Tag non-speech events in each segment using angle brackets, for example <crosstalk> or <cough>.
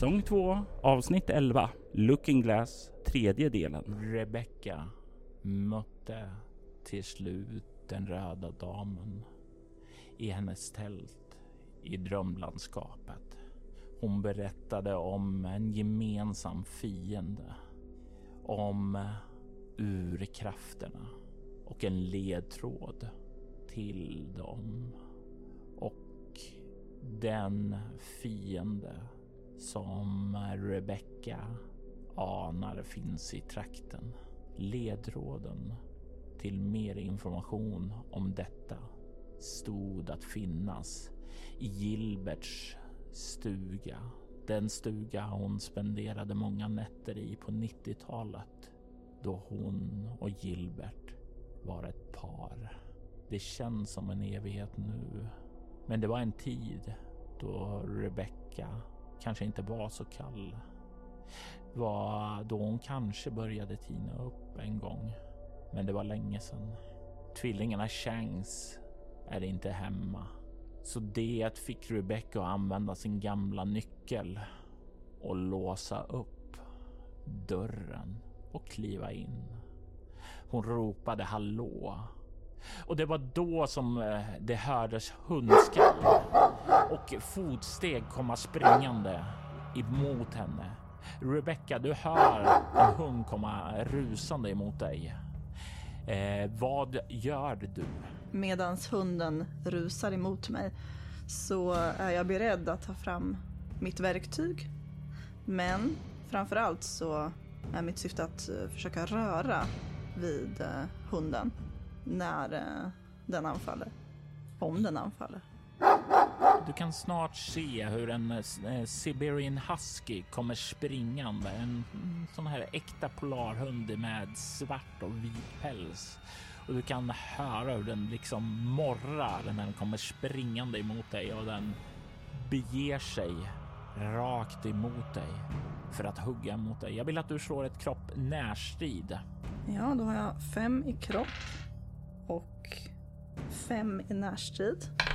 Säsong 2, avsnitt 11, Looking Glass, tredje delen. Rebecca mötte till slut den röda damen i hennes tält i drömlandskapet. Hon berättade om en gemensam fiende, om urkrafterna och en ledtråd till dem. Och den fiende som Rebecca anar finns i trakten. Ledråden till mer information om detta stod att finnas i Gilberts stuga. Den stuga hon spenderade många nätter i på 90-talet då hon och Gilbert var ett par. Det känns som en evighet nu, men det var en tid då Rebecca kanske inte var så kall var då hon kanske började tina upp en gång. Men det var länge sedan. Tvillingarna Shanks är inte hemma. Så det fick Rebecca att använda sin gamla nyckel och låsa upp dörren och kliva in. Hon ropade hallå och det var då som eh, det hördes hundskall och fotsteg komma springande emot henne. Rebecca, du hör en hund komma rusande emot dig. Eh, vad gör du? Medans hunden rusar emot mig så är jag beredd att ta fram mitt verktyg. Men framför allt så är mitt syfte att eh, försöka röra vid eh, hunden när eh, den anfaller. Om den anfaller. Du kan snart se hur en eh, Siberian Husky kommer springande. En mm, sån här äkta polarhund med svart och vit päls. Och du kan höra hur den liksom morrar när den kommer springande emot dig och den beger sig rakt emot dig för att hugga mot dig. Jag vill att du slår ett kropp närstrid. Ja, då har jag fem i kropp och fem i närstrid.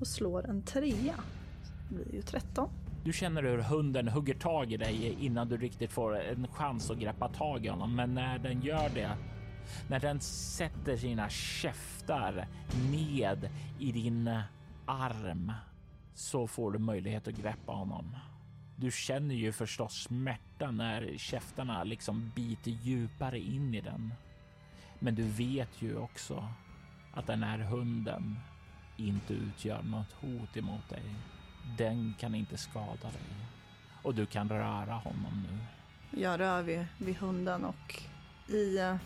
Och slår en trea. Det blir ju 13. Du känner hur hunden hugger tag i dig innan du riktigt får en chans att greppa tag i honom. Men när den gör det, när den sätter sina käftar ned i din arm så får du möjlighet att greppa honom. Du känner ju förstås smärta när käftarna liksom biter djupare in i den. Men du vet ju också att den här hunden inte utgör något hot emot dig. Den kan inte skada dig och du kan röra honom nu. Jag rör vid, vid hunden och i eh,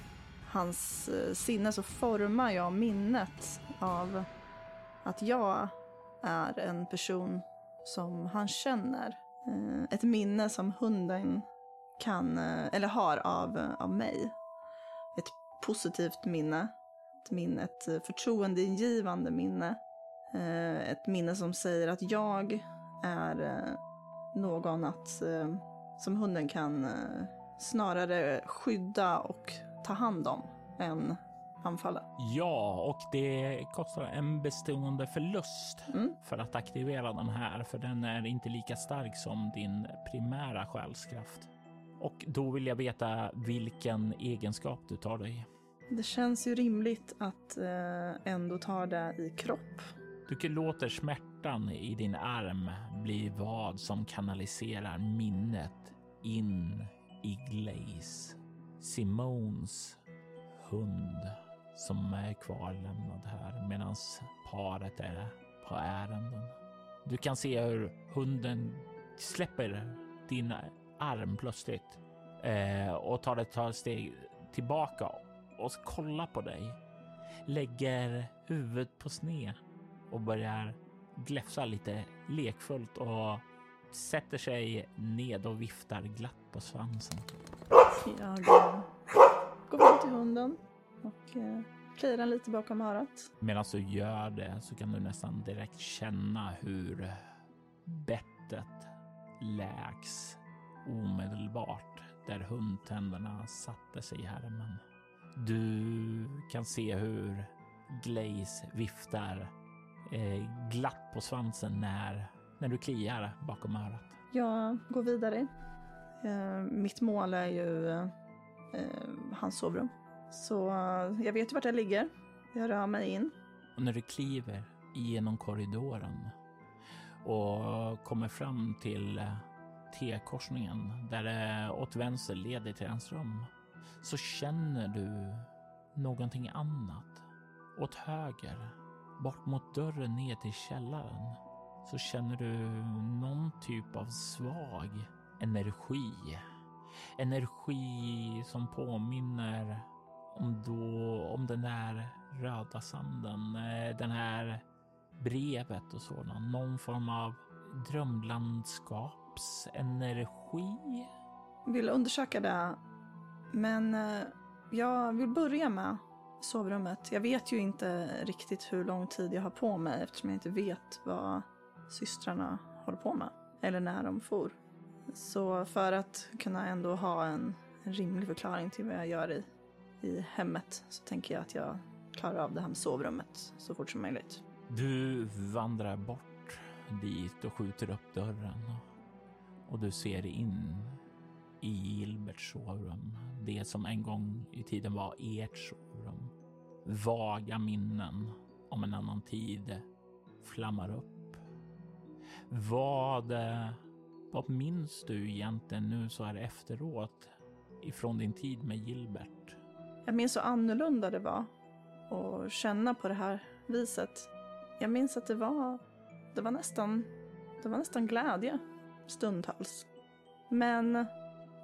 hans eh, sinne så formar jag minnet av att jag är en person som han känner. Eh, ett minne som hunden kan, eh, eller har av, eh, av mig positivt minne. Ett, minne, ett förtroendeingivande minne. Eh, ett minne som säger att jag är eh, någon att, eh, som hunden kan snarare skydda och ta hand om än anfalla. Ja, och det kostar en bestående förlust mm. för att aktivera den här, för den är inte lika stark som din primära själskraft. Och då vill jag veta vilken egenskap du tar dig. Det känns ju rimligt att eh, ändå ta det i kropp. Du låter smärtan i din arm bli vad som kanaliserar minnet in i Glaze. Simons hund som är kvarlämnad här medan paret är på ärenden. Du kan se hur hunden släpper din arm plötsligt eh, och tar ett steg tillbaka och kollar på dig. Lägger huvudet på sned och börjar gläfsa lite lekfullt och sätter sig ned och viftar glatt på svansen. Jag går fram till hunden och eh, kliar den lite bakom örat. Medan du gör det så kan du nästan direkt känna hur bettet läks omedelbart där hundtänderna satte sig i härmen. Du kan se hur Glaze viftar eh, glatt på svansen när, när du kliar bakom örat. Jag går vidare. Eh, mitt mål är ju eh, hans sovrum. Så eh, jag vet ju vart jag ligger. Jag rör mig in. Och när du kliver genom korridoren och kommer fram till eh, T-korsningen där det åt vänster leder till hans rum så känner du någonting annat. Åt höger, bort mot dörren ner till källaren så känner du någon typ av svag energi. Energi som påminner om, då, om den där röda sanden, eh, den här brevet och sådant. Någon form av drömlandskapsenergi. Vill undersöka det. Men eh, jag vill börja med sovrummet. Jag vet ju inte riktigt hur lång tid jag har på mig eftersom jag inte vet vad systrarna håller på med. Eller när de for. Så för att kunna ändå ha en, en rimlig förklaring till vad jag gör i, i hemmet så tänker jag att jag klarar av det här med sovrummet så fort som möjligt. Du vandrar bort dit och skjuter upp dörren och du ser in i Gilberts sovrum. Det som en gång i tiden var ert sovrum. Vaga minnen om en annan tid flammar upp. Vad, eh, vad minns du egentligen nu så här efteråt ifrån din tid med Gilbert? Jag minns så annorlunda det var att känna på det här viset. Jag minns att det var, det var nästan, det var nästan glädje stundtals. Men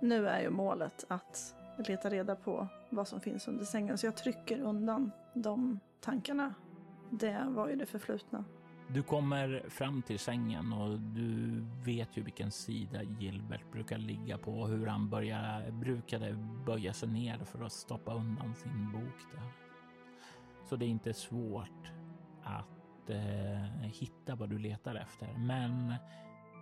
nu är ju målet att leta reda på vad som finns under sängen så jag trycker undan de tankarna. Det var ju det förflutna. Du kommer fram till sängen och du vet ju vilken sida Gilbert brukar ligga på och hur han börjar, brukade böja sig ner för att stoppa undan sin bok där. Så det är inte svårt att eh, hitta vad du letar efter. Men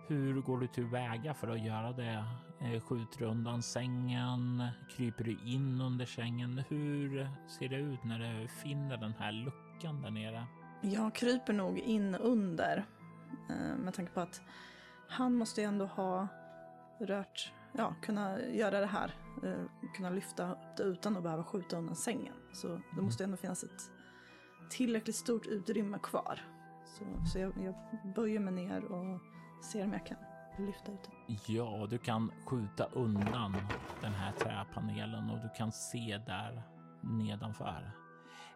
hur går du tillväga för att göra det? Eh, skjuter du undan sängen? Kryper du in under sängen? Hur ser det ut när du finner den här luckan där nere? Jag kryper nog in under eh, med tanke på att han måste ju ändå ha rört, ja, kunna göra det här, eh, kunna lyfta upp det utan att behöva skjuta undan sängen. Så det måste ändå finnas ett tillräckligt stort utrymme kvar. Så, så jag, jag böjer mig ner och ser om jag kan lyfta ut den. Ja, du kan skjuta undan den här träpanelen och du kan se där nedanför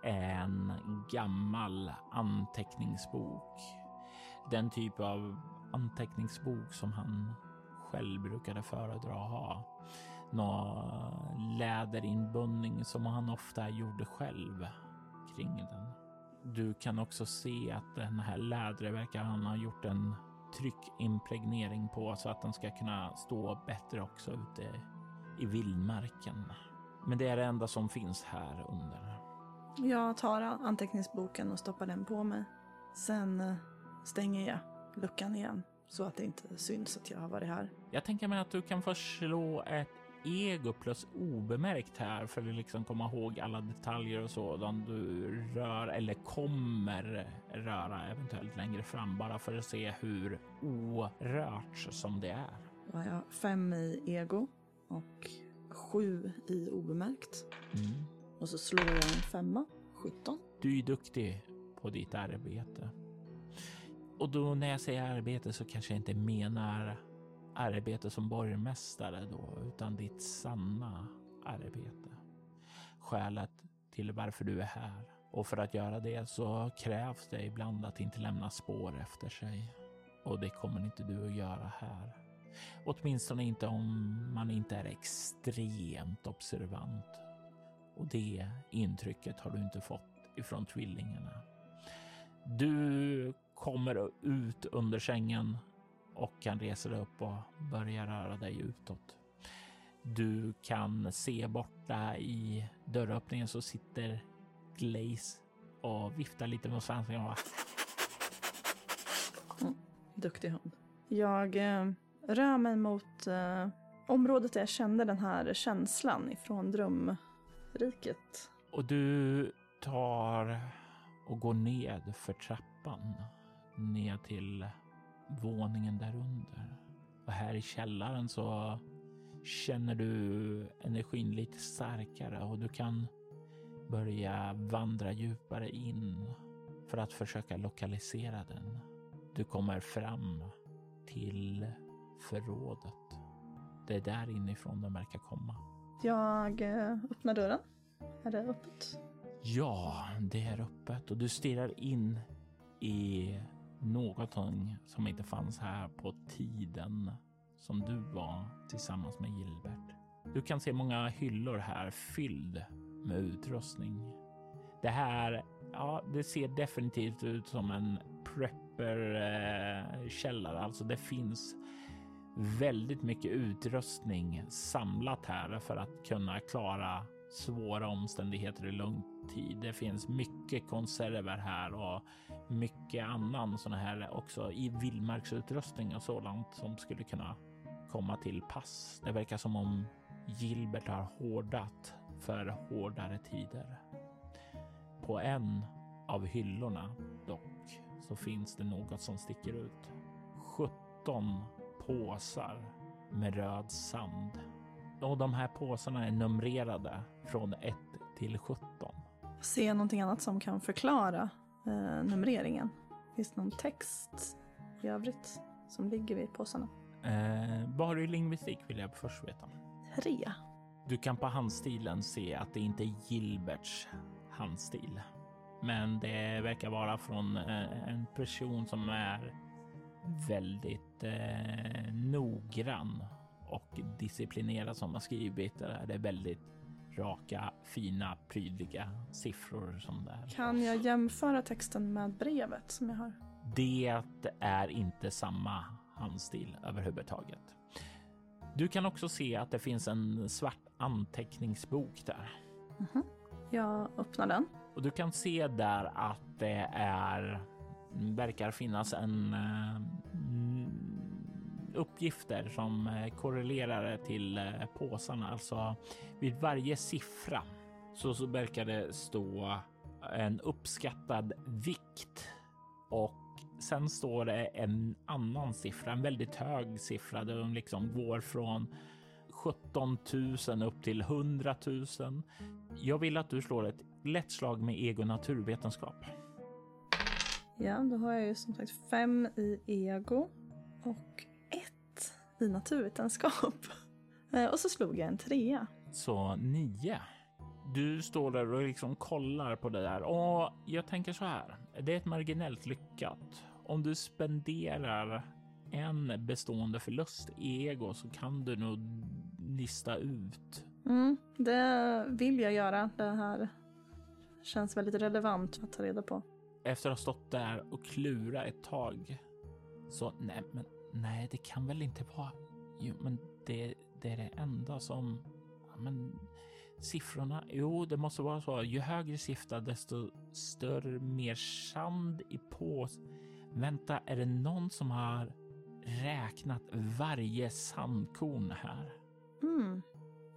en gammal anteckningsbok. Den typ av anteckningsbok som han själv brukade föredra att ha. Någon läderinbundning som han ofta gjorde själv kring den. Du kan också se att den här lädret verkar han ha gjort en tryckimpregnering på så att den ska kunna stå bättre också ute i vildmarken. Men det är det enda som finns här under. Jag tar anteckningsboken och stoppar den på mig. Sen eh, stänger jag luckan igen så att det inte syns att jag har varit här. Jag tänker mig att du kan få slå ett ego plus obemärkt här för att liksom komma ihåg alla detaljer och sådant du rör eller kommer röra eventuellt längre fram bara för att se hur orört som det är. Då har jag fem i ego och sju i obemärkt. Mm. Och så slår jag en femma, 17. Du är duktig på ditt arbete. Och då när jag säger arbete så kanske jag inte menar arbete som borgmästare då, utan ditt sanna arbete. Skälet till varför du är här. Och för att göra det så krävs det ibland att inte lämna spår efter sig. Och det kommer inte du att göra här. Åtminstone inte om man inte är extremt observant. Och det intrycket har du inte fått ifrån tvillingarna. Du kommer ut under sängen och kan resa dig upp och börja röra dig utåt. Du kan se borta i dörröppningen så sitter Glaze och viftar lite med svansen. Och Duktig hund. Jag eh, rör mig mot eh, området där jag kände den här känslan ifrån drömriket. Och du tar och går ned för trappan ner till våningen därunder. Och här i källaren så känner du energin lite starkare och du kan börja vandra djupare in för att försöka lokalisera den. Du kommer fram till förrådet. Det är där inifrån den verkar komma. Jag eh, öppnar dörren. Är det öppet? Ja, det är öppet och du stirrar in i någonting som inte fanns här på tiden som du var tillsammans med Gilbert. Du kan se många hyllor här fylld med utrustning. Det här, ja, det ser definitivt ut som en prepper-källare. Eh, alltså det finns väldigt mycket utrustning samlat här för att kunna klara svåra omständigheter i lång tid. Det finns mycket konserver här och mycket annan sån här också i vildmarksutrustning och sådant som skulle kunna komma till pass. Det verkar som om Gilbert har hårdat för hårdare tider. På en av hyllorna dock så finns det något som sticker ut. 17 påsar med röd sand. Och de här påsarna är numrerade från 1 till 17. Ser jag någonting annat som kan förklara eh, numreringen? Finns det någon text i övrigt som ligger vid påsarna? Eh, vad har du i lingvistik vill jag först veta. Tre. Du kan på handstilen se att det inte är Gilberts handstil. Men det verkar vara från eh, en person som är väldigt eh, noggrann och disciplinerad som har skrivit det. här. Det är väldigt raka, fina, prydliga siffror som det är. Kan jag jämföra texten med brevet som jag har? Det är inte samma handstil överhuvudtaget. Du kan också se att det finns en svart anteckningsbok där. Jag öppnar den. Och du kan se där att det är verkar finnas en eh, mm, uppgifter som eh, korrelerar till eh, påsarna. Alltså vid varje siffra så, så verkar det stå en uppskattad vikt och sen står det en annan siffra, en väldigt hög siffra där de liksom går från 17 000 upp till 100 000. Jag vill att du slår ett lätt slag med ego naturvetenskap. Ja, då har jag ju som sagt fem i ego och i naturvetenskap. <laughs> Eh, och så slog jag en trea. Så nio. Du står där och liksom kollar på det där och jag tänker så här. Det är ett marginellt lyckat. Om du spenderar en bestående förlust i ego så kan du nog lista ut. Mm, det vill jag göra. Det här känns väldigt relevant att ta reda på. Efter att ha stått där och klura ett tag så nej, men nej, det kan väl inte vara. Jo, men det, det är det enda som. Ja, men siffrorna. Jo, det måste vara så. Ju högre siffra, desto större, mer sand i pås... Vänta, är det någon som har räknat varje sandkorn här? Mm.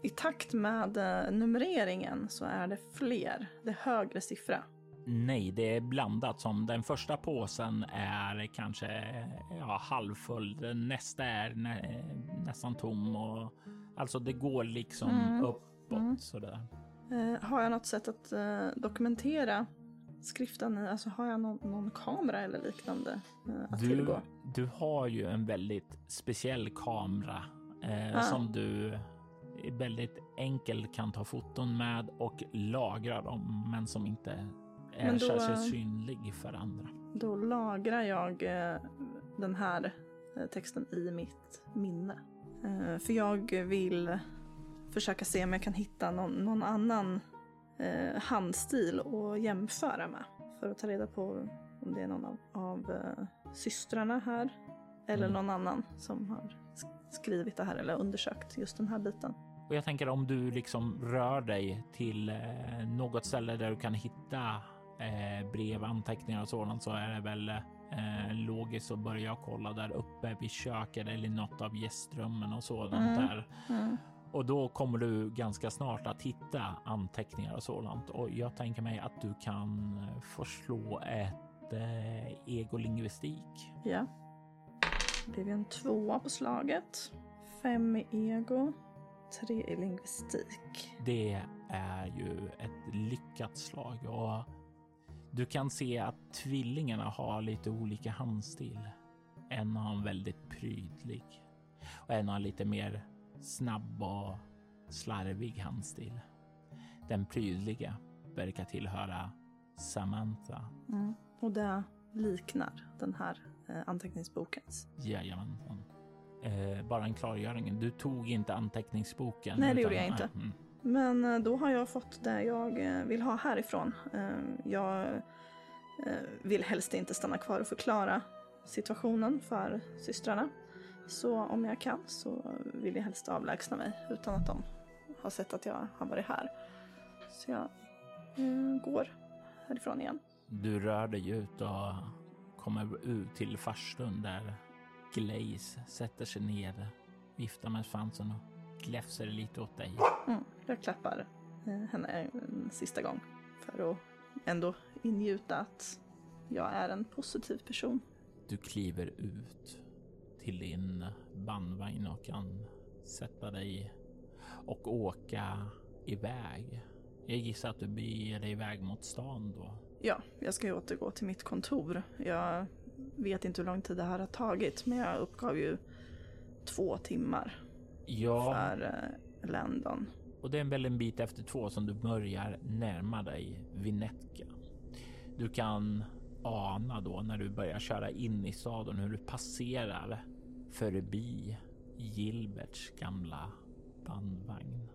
I takt med eh, numreringen så är det fler. Det är högre siffra. Nej, det är blandat. Som den första påsen är kanske ja, halvfull. Den nästa är nä, nästan tom och alltså det går liksom Mm. uppåt Mm. sådär. Eh, har jag något sätt att eh, dokumentera skriften? Alltså har jag någon, någon kamera eller liknande eh, att Du, tillgå? du har ju en väldigt speciell kamera Ah. som du väldigt enkelt kan ta foton med och lagra dem, men som inte Men då, särskilt eh, synlig för andra. Då lagrar jag eh, den här eh, texten i mitt minne. Eh, för jag vill försöka se om jag kan hitta någon, någon annan eh, handstil att jämföra med. För att ta reda på om det är någon av, av eh, systrarna här. Eller Mm. någon annan som har sk- skrivit det här eller undersökt just den här biten. Och jag tänker om du liksom rör dig till eh, något ställe där du kan hitta eh, brev, anteckningar och sådant så är det väl eh, logiskt att börja kolla där uppe vid köket eller något av gästrummen och sådant Mm. där. Mm. Och då kommer du ganska snart att hitta anteckningar och sådant. Och jag tänker mig att du kan eh, få slå ett eh, egolingvistik. Ja. Det blev en tvåa på slaget. Fem i ego. Tre i lingvistik. Det är ju ett lyckat slag och du kan se att tvillingarna har lite olika handstil. En har en väldigt prydlig och en har lite mer snabb och slarvig handstil. Den prydliga verkar tillhöra Samantha. Mm. Och det liknar den här eh, anteckningsbokens. Jajamensan. Eh, bara en klargöring. Du tog inte anteckningsboken? Nej, det gjorde jag inte. Mm. Men eh, då har jag fått det jag eh, vill ha härifrån. Eh, jag vill helst inte stanna kvar och förklara situationen för systrarna. Så om jag kan så vill jag helst avlägsna mig utan att de har sett att jag har varit här. Så jag går härifrån igen. Du rör dig ut och kommer ut till farstun där Glaze sätter sig ner, viftar med svansen och gläfser lite åt dig. Mm. Jag klappar eh, henne en sista gång för att ändå ingjuta att jag är en positiv person. Du kliver ut till din bandvagn och kan sätta dig och åka iväg. Jag gissar att du beger dig iväg mot stan då. Ja, jag ska ju återgå till mitt kontor. Jag vet inte hur lång tid det här har tagit, men jag uppgav ju två timmar Ja, för eh, Landon. och det är en väl en bit efter två som du börjar närma dig Vinetka. Du kan ana då när du börjar köra in i staden hur du passerar förbi Gilberts gamla bandvagn.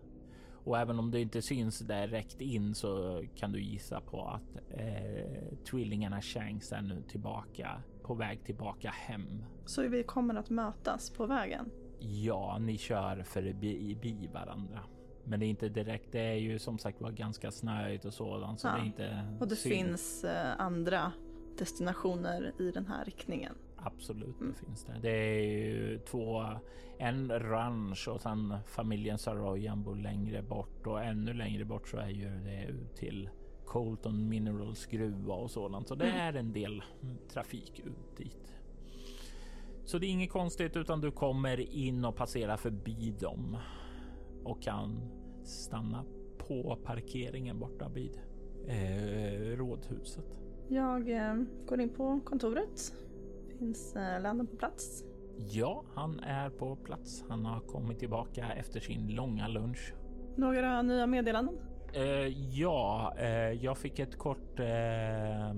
Och även om det inte syns direkt in så kan du gissa på att eh, tvillingarna Shanks är nu tillbaka på väg tillbaka hem. Så vi kommer att mötas på vägen. Ja, ni kör förbi varandra. Men det är inte direkt. Det är ju som sagt var ganska snöigt och sådant. Så Ja, det är inte Och det synd. finns eh, andra destinationer i den här riktningen. Absolut, Mm. det finns det. Det är ju två, en ranch och sen familjen Saroyan bor längre bort och ännu längre bort så är ju det ut till Colton Minerals gruva och sådant. Så det Mm. är en del trafik ut dit. Så det är inget konstigt utan du kommer in och passerar förbi dem och kan stanna på parkeringen borta vid eh, rådhuset. Jag eh, går in på kontoret. Finns eh, Landon på plats? Ja, han är på plats. Han har kommit tillbaka efter sin långa lunch. Några nya meddelanden? Eh, ja, eh, jag fick ett kort eh,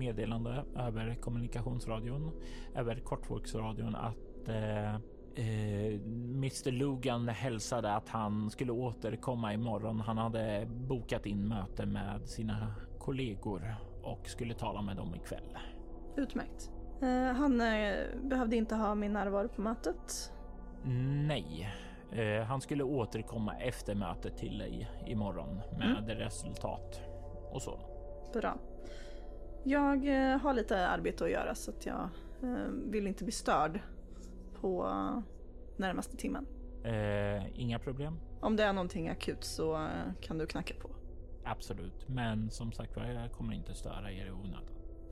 meddelande över kommunikationsradion, över kortvågsradion att eh, eh, Mr Lugan hälsade att han skulle återkomma imorgon. Han hade bokat in möte med sina kollegor och skulle tala med dem ikväll. Utmärkt. Eh, han eh, behövde inte ha min närvaro på mötet. Nej, eh, han skulle återkomma efter mötet till dig imorgon med resultat och så. Bra. Jag eh, har lite arbete att göra så att jag eh, vill inte bli störd på närmaste timmen. Eh, inga problem. Om det är någonting akut så eh, kan du knacka på. Absolut, men som sagt var, jag kommer inte störa er i onödan.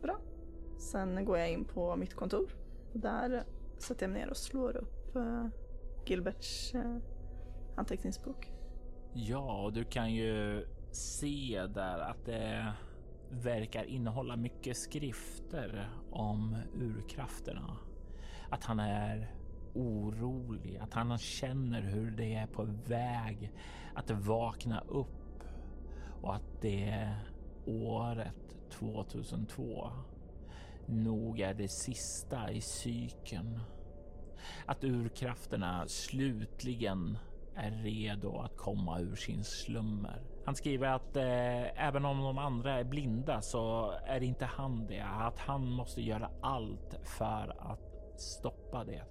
Bra. Sen går jag in på mitt kontor. Där sätter jag mig ner och slår upp Gilberts anteckningsbok. Ja, och du kan ju se där att det verkar innehålla mycket skrifter om urkrafterna. Att han är orolig, att han känner hur det är på väg att vakna upp och att det året 2002 nog är det sista i cykeln. Att urkrafterna slutligen är redo att komma ur sin slummer. Han skriver att eh, även om de andra är blinda så är inte han det. Att han måste göra allt för att stoppa det.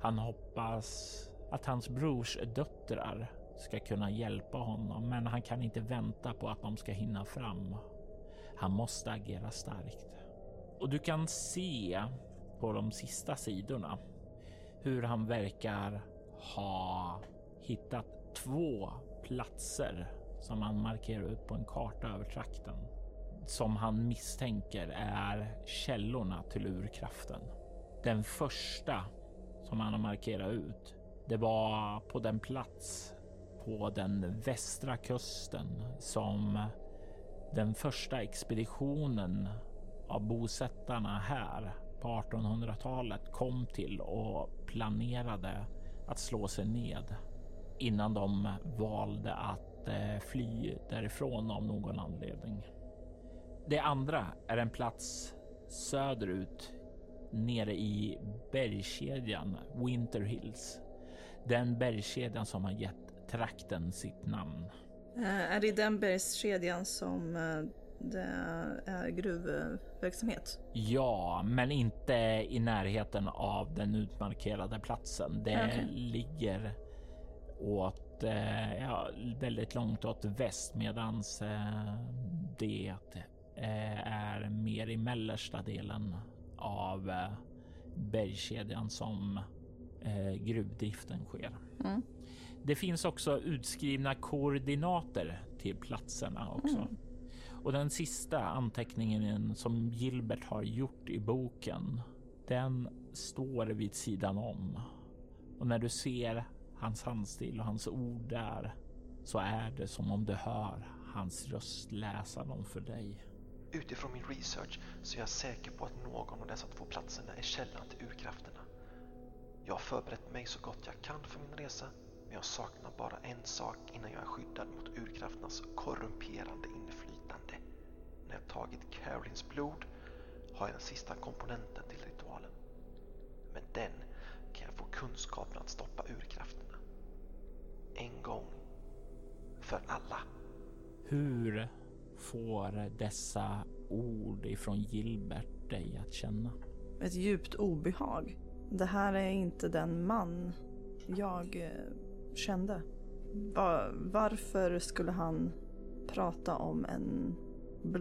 Han hoppas att hans brors döttrar ska kunna hjälpa honom, men han kan inte vänta på att de ska hinna fram. Han måste agera starkt. Och du kan se på de sista sidorna hur han verkar ha hittat två platser som han markerar ut på en karta över trakten som han misstänker är källorna till urkraften. Den första som han har markerat ut, det var på den plats på den västra kusten som den första expeditionen av bosättarna här på 1800-talet kom till och planerade att slå sig ned innan de valde att eh, fly därifrån av någon anledning. Det andra är en plats söderut nere i bergskedjan Winter Hills. Den bergskedjan som har gett trakten sitt namn. Eh, är det den bergskedjan som eh, det är gruvverksamhet? Ja, men inte i närheten av den utmarkerade platsen. Det okay. ligger åt eh, ja, väldigt långt åt väst medans eh, det eh, är mer i mellersta delen av eh, bergskedjan som eh, gruvdriften sker. Mm. Det finns också utskrivna koordinater till platserna också. Mm. Och den sista anteckningen som Gilbert har gjort i boken, den står vid sidan om. Och när du ser hans handstil och hans ord där så är det som om du hör hans röst läsa dem för dig. Utifrån min research så är jag säker på att någon av dessa två platserna är källan till urkrafterna. Jag har förberett mig så gott jag kan för min resa, men jag saknar bara en sak innan jag är skyddad mot urkrafternas korrumperande inflytande. När jag tagit Carolins blod har jag den sista komponenten till ritualen. Med den kan jag få kunskapen att stoppa Urkraften. En gång för alla. Hur får dessa ord ifrån Gilbert dig att känna? Ett djupt obehag. Det här är inte den man jag eh, kände. varför skulle han prata om en,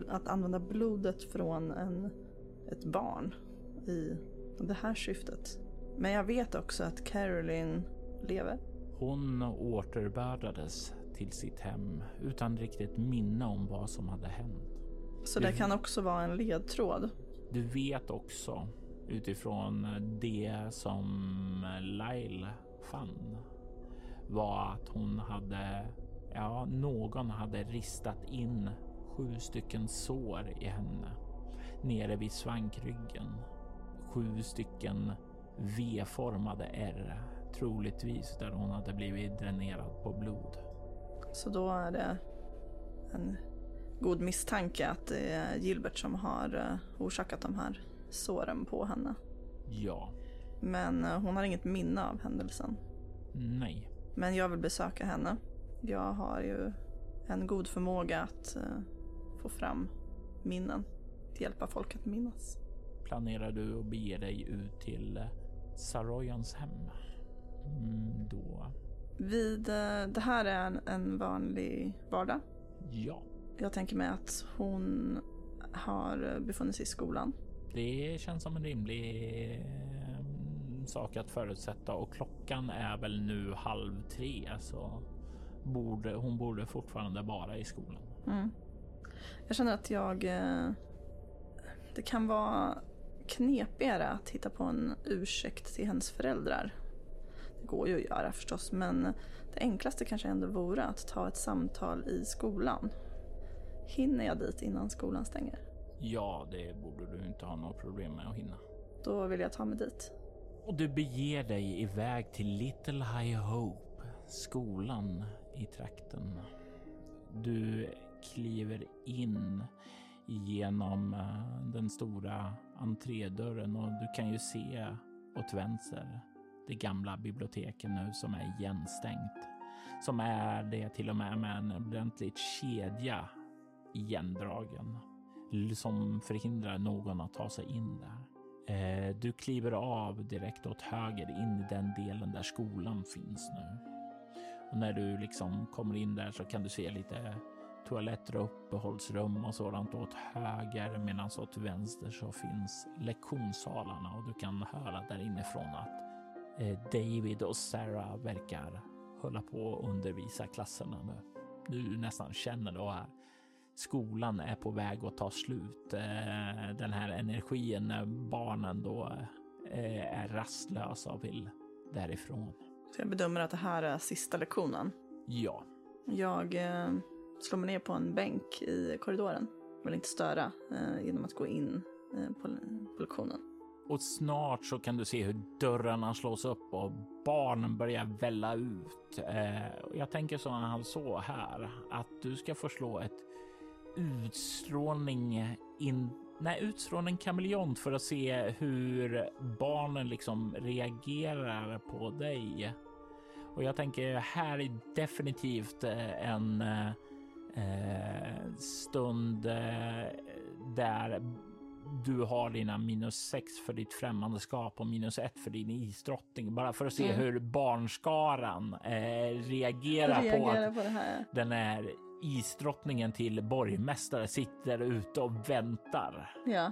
att använda blodet från en, ett barn i det här syftet? Men jag vet också att Caroline lever. Hon återbördades till sitt hem utan riktigt minne om vad som hade hänt. Så det kan också vara en ledtråd? Du vet också utifrån det som Lyle fann var att hon hade, ja, någon hade ristat in sju stycken sår i henne nere vid svankryggen. Sju stycken V-formade R, troligtvis där hon hade blivit dränerad på blod. Så då är det en god misstanke att det är Gilbert som har eh, orsakat de här såren på henne. Ja. Men eh, hon har inget minne av händelsen. Nej. Men jag vill besöka henne. Jag har ju en god förmåga att uh, få fram minnen. Att hjälpa folk att minnas. Planerar du att bege dig ut till Saroyans hem? Mm, då vid, eh, det här är en, en vanlig vardag. Ja. Jag tänker mig att hon har befunnit sig i skolan. Det känns som en rimlig eh, sak att förutsätta och klockan är väl nu halv tre så borde, hon borde fortfarande vara i skolan. Mm. Jag känner att jag... Eh, det kan vara knepigare att hitta på en ursäkt till hennes föräldrar går ju att göra förstås, men det enklaste kanske ändå vore att ta ett samtal i skolan. Hinner jag dit innan skolan stänger? Ja, det borde du inte ha några problem med att hinna. Då vill jag ta mig dit. Och du beger dig iväg till Little High Hope, skolan i trakten. Du kliver in genom eh, den stora entrédörren och du kan ju se åt vänster det gamla biblioteket nu som är igenstängt. Som är det till och med med en ordentlig kedja igendragen som förhindrar någon att ta sig in där. Eh, du kliver av direkt åt höger in i den delen där skolan finns nu. Och när du liksom kommer in där så kan du se lite toaletter och uppehållsrum och sådant åt höger medan åt vänster så finns lektionssalarna och du kan höra där inifrån att David och Sarah verkar hålla på att undervisa klasserna nu. Du nästan känner då här skolan är på väg att ta slut. Eh, den här energin när barnen då eh, är rastlösa och vill därifrån. Så jag bedömer att det här är sista lektionen. Ja. Jag eh, slår mig ner på en bänk i korridoren. Vill inte störa eh, genom att gå in eh, på lektionen. Och snart så kan du se hur dörrarna slås upp och barnen börjar välla ut. Eh, jag tänker så han så här att du ska få slå ett utstrålning in Nej, utstrålning kameleont för att se hur barnen liksom reagerar på dig. Och jag tänker här är definitivt eh, en eh, eh, stund eh, där du har dina minus sex för ditt främmandeskap och minus ett för din isdrottning. Bara för att se mm. hur barnskaran eh, reagerar, reagerar, på att på den är isdrottningen till borgmästare sitter ute och väntar. Ja,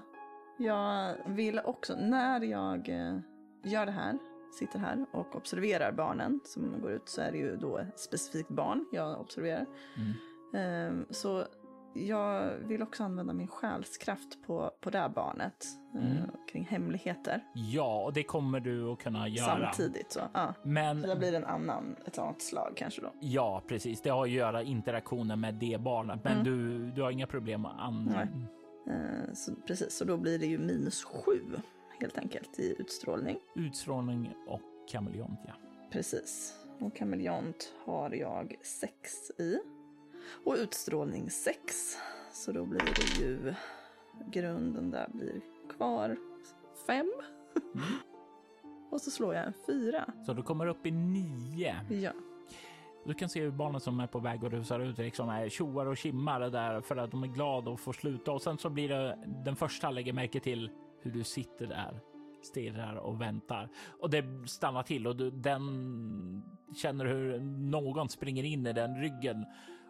jag vill också när jag eh, gör det här, sitter här och observerar barnen som går ut så är det ju då specifikt barn jag observerar. Mm. Ehm, så jag vill också använda min själskraft på, på det här barnet. Eh, mm. kring hemligheter. Ja, och det kommer du att kunna göra. Samtidigt så. Ja. Men... Så det blir en annan, ett annat slag kanske då. Ja, precis. Det har att göra interaktionen med det barnet. Men mm. du, du har inga problem med andra. Uh, så, precis, så då blir det ju minus sju helt enkelt i utstrålning. Utstrålning och kameleont, ja. Precis. Och kameleont har jag sex i. Och utstrålning 6. Så då blir det ju grunden där blir kvar 5. Mm. <laughs> och så slår jag en 4. Så du kommer upp i 9. Ja. Du kan se hur barnen som är på väg och rusar ut liksom är tjoar och kimmar där för att de är glada att få sluta och sen så blir det den första lägger märke till hur du sitter där stirrar och väntar och det stannar till och du, den känner hur någon springer in i den ryggen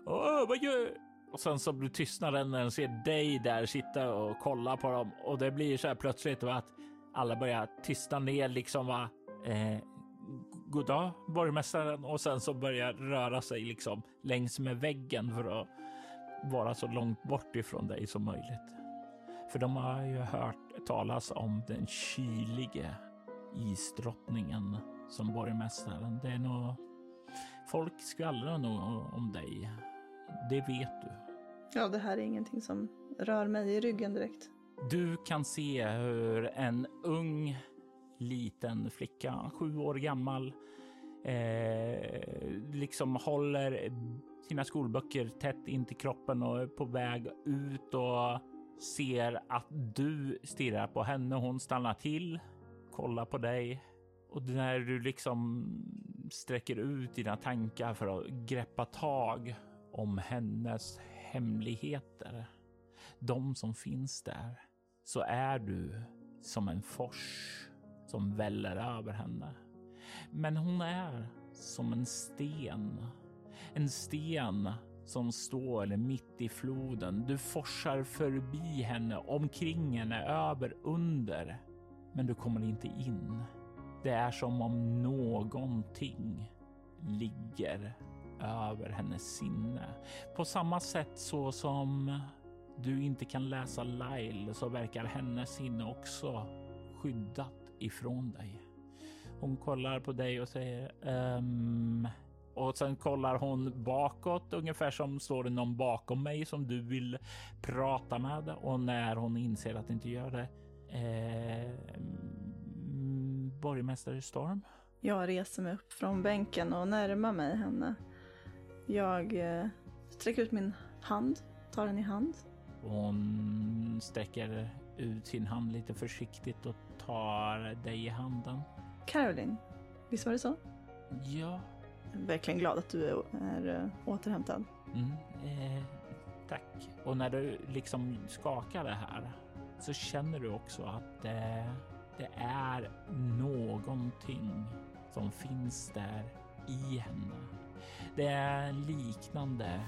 Åh, vad gör... Och sen så blir tystnaden när den ser dig där sitta och kolla på dem och det blir så här plötsligt att alla börjar tystna ner liksom va. Eh, goddag borgmästaren och sen så börjar röra sig liksom längs med väggen för att vara så långt bort ifrån dig som möjligt. För de har ju hört talas om den kylige isdrottningen som borgmästaren. Det är nog folk skvallrar nog om dig det vet du. Ja, det här är ingenting som rör mig i ryggen direkt. Du kan se hur en ung liten flicka, sju år gammal, eh, liksom håller sina skolböcker tätt in till kroppen och är på väg ut och ser att du stirrar på henne. Hon stannar till, kollar på dig och när du liksom sträcker ut dina tankar för att greppa tag om hennes hemligheter, de som finns där, så är du som en fors som väller över henne. Men hon är som en sten. En sten som står mitt i floden. Du forsar förbi henne, omkring henne, över, under. Men du kommer inte in. Det är som om någonting ligger över hennes sinne. På samma sätt så som du inte kan läsa Lyle så verkar hennes sinne också skyddat ifrån dig. Hon kollar på dig och säger um, och sen kollar hon bakåt ungefär som står det någon bakom mig som du vill prata med och när hon inser att det inte gör det. Eh, mm, borgmästare Storm? Jag reser mig upp från bänken och närmar mig henne. Jag eh, sträcker ut min hand, tar den i hand Hon sträcker ut sin hand lite försiktigt och tar dig i handen. Caroline, visst var det så? Ja, verkligen glad att du är, är äh, återhämtad. mm, eh, tack. Och när du liksom skakar det här så känner du också att eh, det är någonting som finns där i henne. Det är en liknande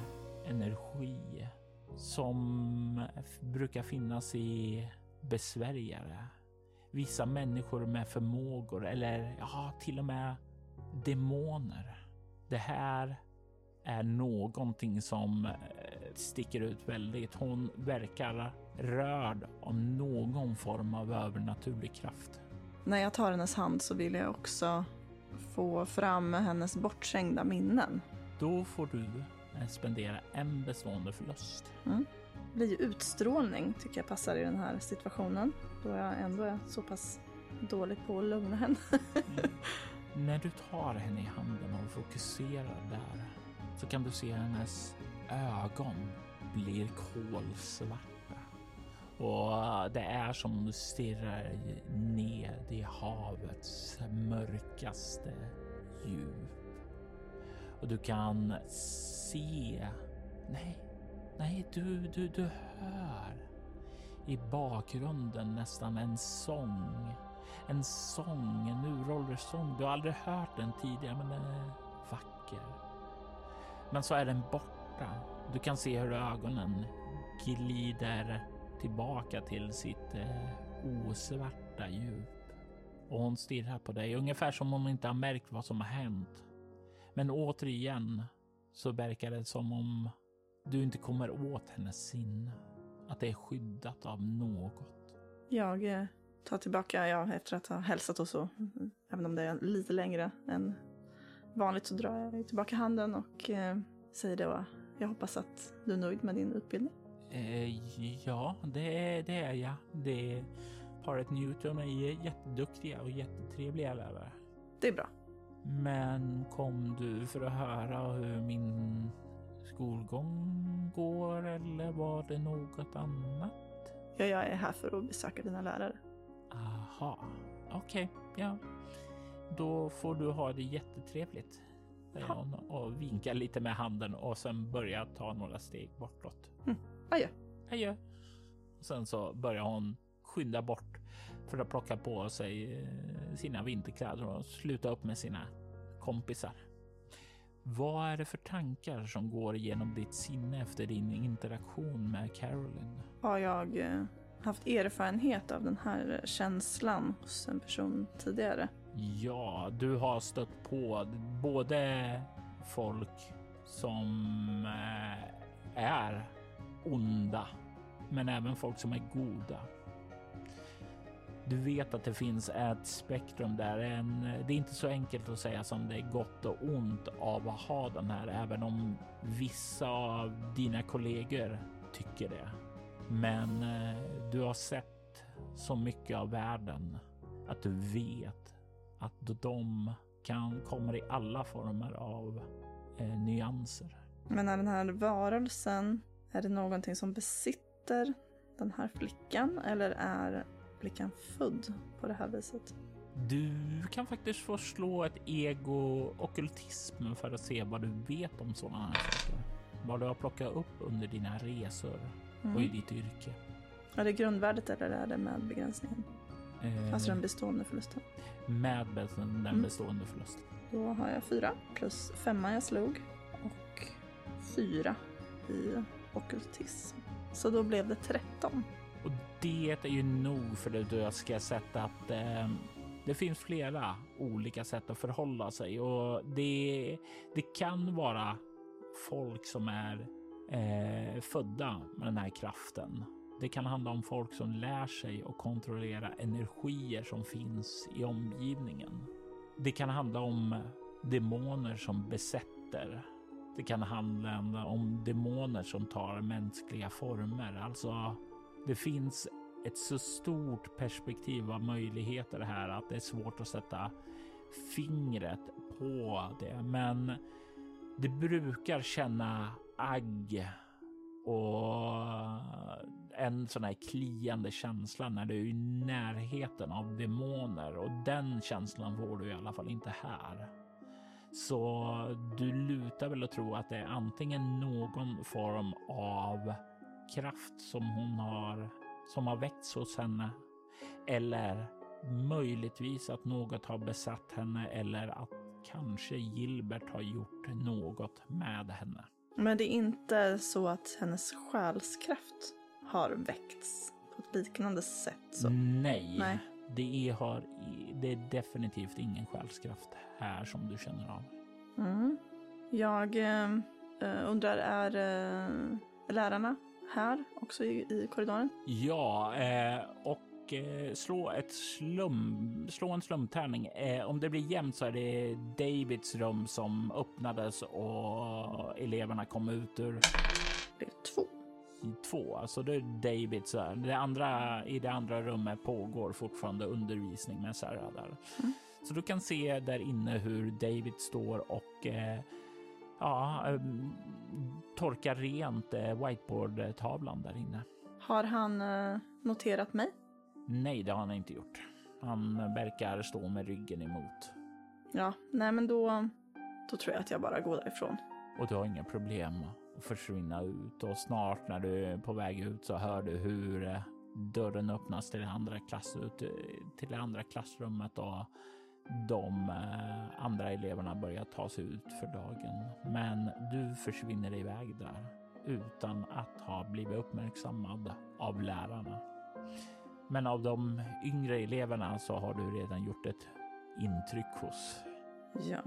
energi som brukar finnas i besvärjare. Vissa människor med förmågor eller ja, till och med demoner. Det här är någonting som eh, sticker ut väldigt. Hon verkar rörd av någon form av övernaturlig kraft. När jag tar hennes hand så vill jag också få fram hennes bortträngda minnen. Då får du eh, spendera en bestående förlust. Det blir ju utstrålning tycker jag passar i den här situationen. Då jag ändå är så pass dålig på att lugna henne. När du tar henne i handen och fokuserar där så kan du se hennes ögon blir kolsvarta. Och det är som om du stirrar ned i havets mörkaste djup. Och du kan se... Nej, nej, du, du, du hör i bakgrunden nästan en sång. En sång, en uråldrig sång. Du har aldrig hört den tidigare, men den är vacker. Men så är den borta. Du kan se hur ögonen glider tillbaka till sitt eh, osvarta djup. Och hon stirrar på dig, ungefär som om hon inte har märkt vad som har hänt. Men återigen så verkar det som om du inte kommer åt hennes sinne. Att det är skyddat av något. Jag eh, tar tillbaka, ja, efter att ha hälsat och så, även om det är lite längre än vanligt så drar jag tillbaka handen och eh, säger då, jag hoppas att du är nöjd med din utbildning. Eh, ja, det, det är jag. Det paret Newton är jätteduktiga och jättetrevliga lärare. Det är bra. Men kom du för att höra hur min skolgång går eller var det något annat? Ja, jag är här för att besöka dina lärare. Aha, okej, ja. Då får du ha det jättetrevligt. Säger Ja. hon och vinkar lite med handen och sen börjar ta några steg bortåt. Adjö. Adjö. Och sen så börjar hon skynda bort för att plocka på sig eh, sina vinterkläder och sluta upp med sina kompisar. Vad är det för tankar som går igenom ditt sinne efter din interaktion med Caroline? Har jag eh, haft erfarenhet av den här känslan hos en person tidigare? Ja, du har stött på både folk som eh, är onda, men även folk som är goda. Du vet att det finns ett spektrum där. En, det är inte så enkelt att säga som det är gott och ont av att ha den här, även om vissa av dina kollegor tycker det. Men eh, du har sett så mycket av världen att du vet att de kan kommer i alla former av eh, nyanser. Men är den här varelsen, är det någonting som besitter den här flickan eller är flickan född på det här viset? Du kan faktiskt få slå ett ego-ockultism för att se vad du vet om sådana här saker. Vad du har plockat upp under dina resor och i Mm. ditt yrke. Är det grundvärdet eller är det med begränsningen? Eh, Alltså den bestående förlusten. med den Mm. bestående förlusten. Då har jag fyra plus femma jag slog och fyra i ockultism. Så då blev det 13. Och det är ju nog för det du ska sätta att eh, det finns flera olika sätt att förhålla sig och det, det kan vara folk som är eh, födda med den här kraften. Det kan handla om folk som lär sig att kontrollera energier som finns i omgivningen. Det kan handla om demoner som besätter. Det kan handla om demoner som tar mänskliga former. Alltså, det finns ett så stort perspektiv av möjligheter här att det är svårt att sätta fingret på det. Men det brukar känna agg och en sån här kliande känsla när du är i närheten av demoner och den känslan får du i alla fall inte här. Så du lutar väl att tro att det är antingen någon form av kraft som hon har som har väckts hos henne eller möjligtvis att något har besatt henne eller att kanske Gilbert har gjort något med henne. Men det är inte så att hennes själskraft har väckts på ett liknande sätt? Så. Nej, Nej. Det, är, har, det är definitivt ingen själskraft här som du känner av. Mm. Jag eh, undrar, är eh, lärarna här också i, i korridoren? Ja, eh, och eh, slå, ett slum, slå en slumtärning. Eh, om det blir jämnt så är det Davids rum som öppnades och eleverna kom ut ur Det är två. två. Alltså det är Davids. Det andra, I det andra rummet pågår fortfarande undervisning med Sarah där. Mm. Så du kan se där inne hur David står och eh, ja, eh, torkar rent eh, whiteboard-tavlan där inne. Har han eh, noterat mig? Nej, det har han inte gjort. Han verkar stå med ryggen emot Ja, nej men då, då tror jag att jag bara går därifrån. och du har inga problem att försvinna ut och snart när du är på väg ut så hör du hur eh, dörren öppnas till det andra, klass, till det andra klassrummet och de eh, andra eleverna börjar ta sig ut för dagen. Men du försvinner iväg där utan att ha blivit uppmärksammad av lärarna. Men av de yngre eleverna så har du redan gjort ett intryck hos. Ja.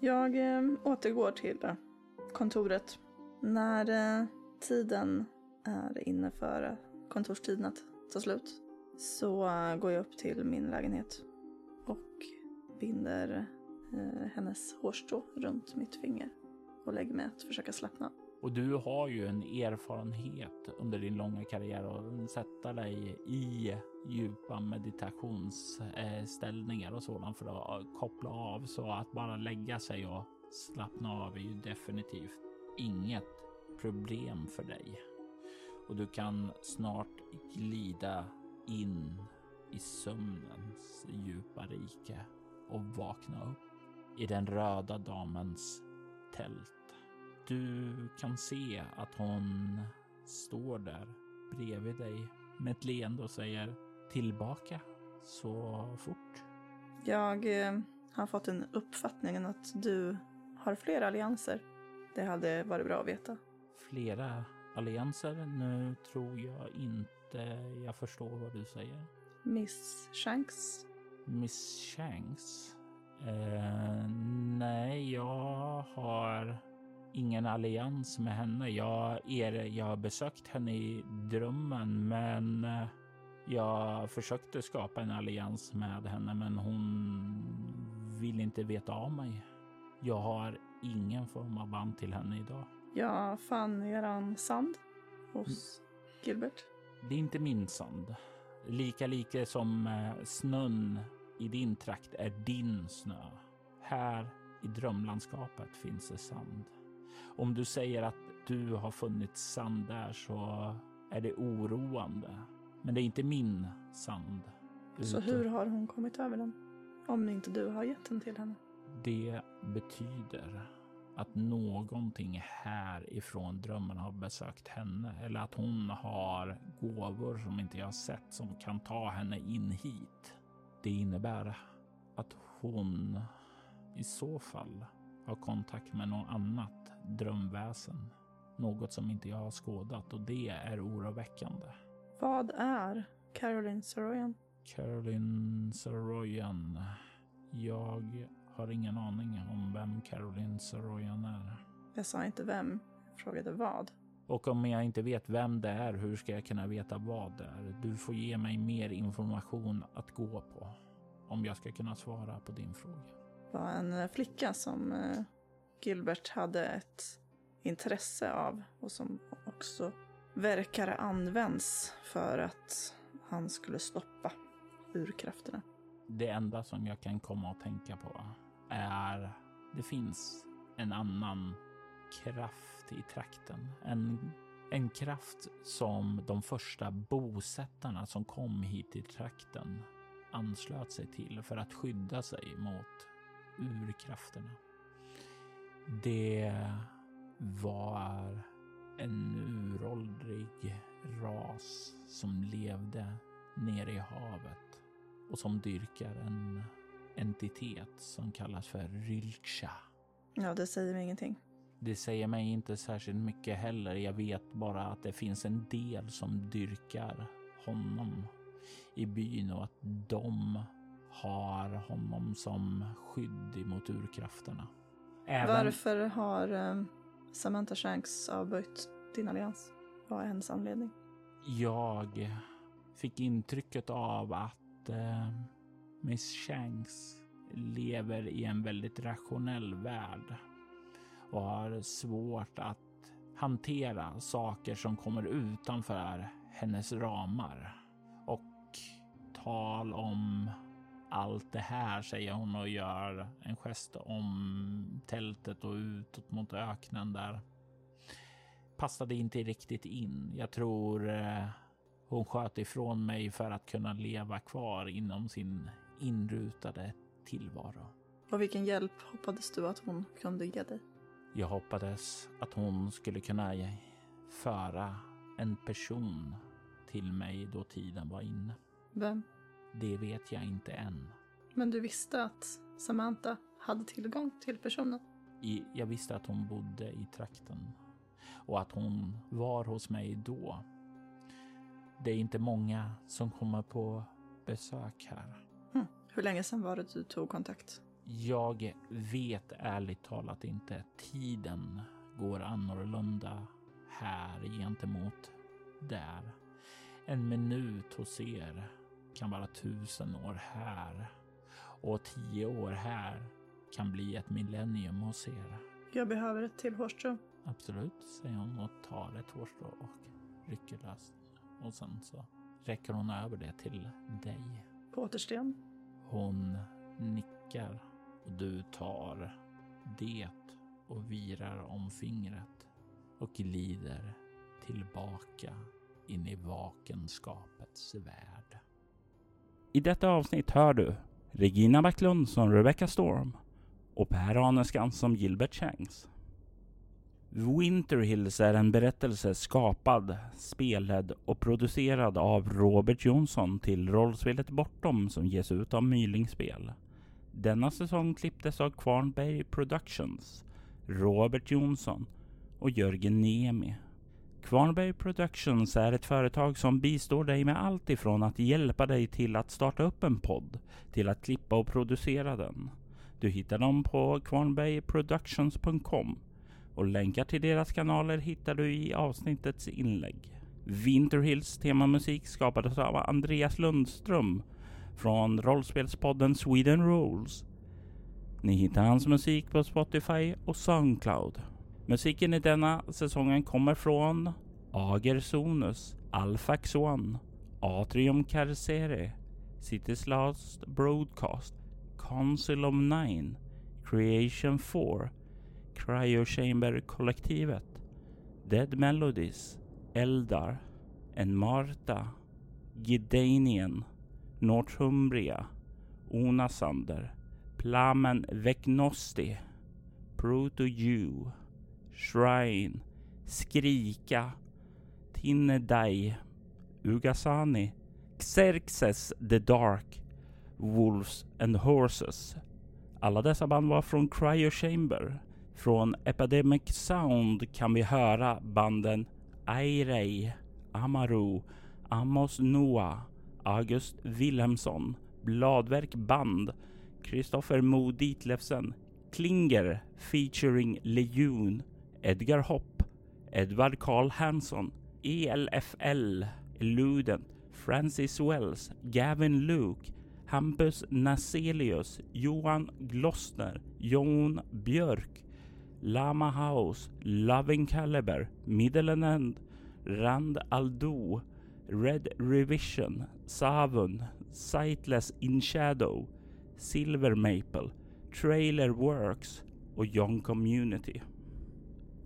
Jag eh, återgår till eh, kontoret. När eh, tiden är inne för eh, kontorstiden att ta slut så eh, går jag upp till min lägenhet och binder eh, hennes hårstrå runt mitt finger och lägger mig att försöka slappna. Och du har ju en erfarenhet under din långa karriär att sätta dig i djupa meditationsställningar och sådant för att koppla av. Så att bara lägga sig och slappna av är ju definitivt inget problem för dig. Och du kan snart glida in i sömnens djupa rike och vakna upp i den röda damens tält. Du kan se att hon står där bredvid dig med ett leende och säger tillbaka så fort. Jag eh, har fått en uppfattningen att du har fler allianser. Det hade varit bra att veta. Flera allianser. Nu tror jag inte jag förstår vad du säger. Miss Shanks. Miss Shanks? Eh, nej, jag har ingen allians med henne. Jag, är, jag har besökt henne i drömmen, men eh, jag försökte skapa en allians med henne, men hon vill inte veta av mig. Jag har ingen form av band till henne idag. Jag fann eran sand hos Gilbert. Det är inte min sand. Lika lite som eh, snön i din trakt är din snö. Här i drömlandskapet finns det sand. Om du säger att du har funnit sand där så är det oroande. Men det är inte min sand. Så hur har hon kommit över den? Om inte du har gett den till henne. Det betyder att någonting härifrån drömmen har besökt henne eller att hon har gåvor som inte jag har sett som kan ta henne in hit. Det innebär att hon i så fall har kontakt med något annat drömväsen. Något som inte jag har skådat och det är oroväckande. Vad är Caroline Soroyan? Caroline Saroyan. Jag har ingen aning om vem Caroline Saroyan är. Jag sa inte vem, jag frågade vad. Och om jag inte vet vem det är, hur ska jag kunna veta vad det är? Du får ge mig mer information att gå på om jag ska kunna svara på din fråga. Det var en eh, flicka som eh, Gilbert hade ett intresse av och som också verkar används för att han skulle stoppa urkrafterna. Det enda som jag kan komma att tänka på är det finns en annan kraft i trakten. En En kraft som de första bosättarna som kom hit till trakten anslöt sig till för att skydda sig mot urkrafterna. Det var en uråldrig ras som levde nere i havet och som dyrkar en entitet som kallas för Rylksha. Ja, det säger mig ingenting. Det säger mig inte särskilt mycket heller. Jag vet bara att det finns en del som dyrkar honom i byn och att de har honom som skydd emot urkrafterna. Även... Varför har um, Samantha Shanks avböjt din allians? Vad är hennes anledning? Jag fick intrycket av att uh, Miss Shanks lever i en väldigt rationell värld och har svårt att hantera saker som kommer utanför hennes ramar. Och tal om allt det här säger hon och gör en gest om tältet och utåt mot öknen där. Passade inte riktigt in. Jag tror eh, hon sköt ifrån mig för att kunna leva kvar inom sin inrutade tillvaro. Och vilken hjälp hoppades du att hon kunde ge dig? Jag hoppades att hon skulle kunna föra en person till mig då tiden var inne. Vem? Det vet jag inte än. Men du visste att Samantha hade tillgång till personen? I, jag visste att hon bodde i trakten och att hon var hos mig då. Det är inte många som kommer på besök här. Hm. Hur länge sedan var det du tog kontakt? Jag vet ärligt talat inte. Tiden går annorlunda här gentemot där. En minut hos er kan vara tusen år här och tio år här kan bli ett millennium hos er. Jag behöver ett till hårstrå. Absolut, säger hon och tar ett hårstrå och rycker löst. Och sen så räcker hon över det till dig. På återsten? Hon nickar och du tar det och virar om fingret och glider tillbaka in i vakenskapets värld. I detta avsnitt hör du Regina Backlund som Rebecca Storm och Per Aneskan som Gilbert Changs. Winter Hills är en berättelse skapad, spelad och producerad av Robert Jonsson till rollspelet Bortom som ges ut av Mylingspel. Denna säsong klipptes av Kvarnberg Productions, Robert Jonsson och Jörgen Niemi. Kvarnberg Productions är ett företag som bistår dig med allt ifrån att hjälpa dig till att starta upp en podd till att klippa och producera den. Du hittar dem på kvarnbergproductions.com och länkar till deras kanaler hittar du i avsnittets inlägg. Winterhills temamusik skapades av Andreas Lundström från rollspelspodden Sweden Rules. Ni hittar hans musik på Spotify och Soundcloud. Musiken i denna säsongen kommer från Ager Sonus, Alfax One, Atrium Carcere, City's Last Broadcast, Council of Nine, Creation 4, Cryo Chamber-kollektivet, Dead Melodies, Eldar, En Marta, Gidanian, Northumbria, Onasander, Plamen Vecnosti, Proto-Jew, Shrine, Skrika, Tinnedai, Ugasani, Xerxes the Dark, Wolves and Horses. Alla dessa band var från Cryo Chamber. Från Epidemic Sound kan vi höra banden Airei, Amaru, Amos Noah, August Wilhelmsson, Bladverk Band, Kristoffer Mo Ditlevsen, Klinger featuring Lejon, Edgar Hopp, Edvard Karl Hansson, ELFL, Luden, Francis Wells, Gavin Luke, Hampus Naselius, Johan Glossner, Jon Björk, Lama House, Loving Caliber, Middle End, Rand Aldo, Red Revision, Savun, Sightless in Shadow, Silver Maple, Trailer Works och Young Community.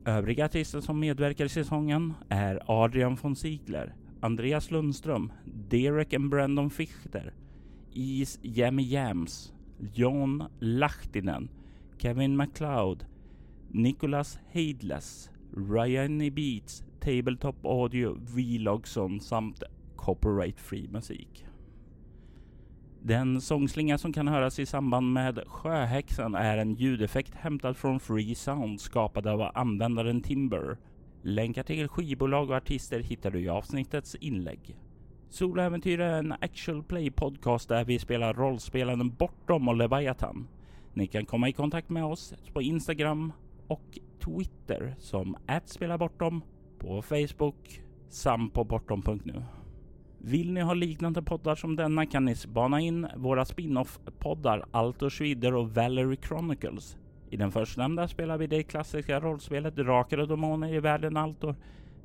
Övriga artister som medverkar i säsongen är Adrian von Ziegler, Andreas Lundström, Derek and Brandon Fichter, Is Jammy Jams, John Lahtinen, Kevin MacLeod, Nicholas Heidless, Ryan Beats, Tabletop Audio, Vlogson samt Copyright Free musik. Den sångslinga som kan höras i samband med Sjöhäxan är en ljudeffekt hämtad från Free Sound skapad av användaren Timber. Länkar till skivbolag och artister hittar du i avsnittets inlägg. Soloäventyr är en actual play podcast där vi spelar rollspelaren Bortom och Leviathan. Ni kan komma i kontakt med oss på Instagram och Twitter som @spelabortom, på Facebook samt på bortom.nu. Vill ni ha liknande poddar som denna kan ni spana in våra spin-off-poddar Altor Schwider och Valerie Chronicles. I den förstnämnda spelar vi det klassiska rollspelet Drakar och Demoner i världen Altor,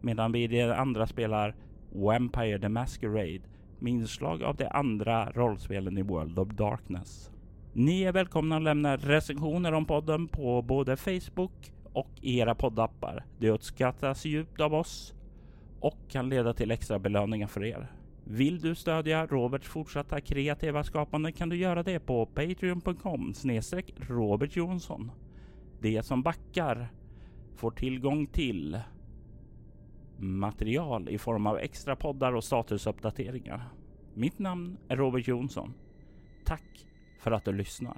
medan vi i det andra spelar Vampire the Masquerade med inslag av de andra rollspelen i World of Darkness. Ni är välkomna att lämna recensioner om podden på både Facebook och i era poddappar. Det uppskattas djupt av oss och kan leda till extra belöningar för er. Vill du stödja Roberts fortsatta kreativa skapande kan du göra det på patreon.com snedstreck Robert Jonsson. De som backar får tillgång till material i form av extra poddar och statusuppdateringar. Mitt namn är Robert Jonsson. Tack för att du lyssnar.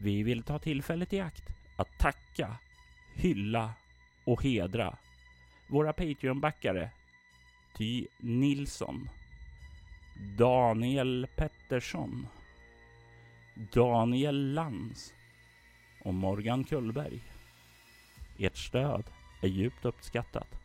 Vi vill ta tillfället i akt att tacka, hylla och hedra våra Patreon-backare Ty Nilsson, Daniel Pettersson, Daniel Lands och Morgan Kullberg. Ert stöd är djupt uppskattat.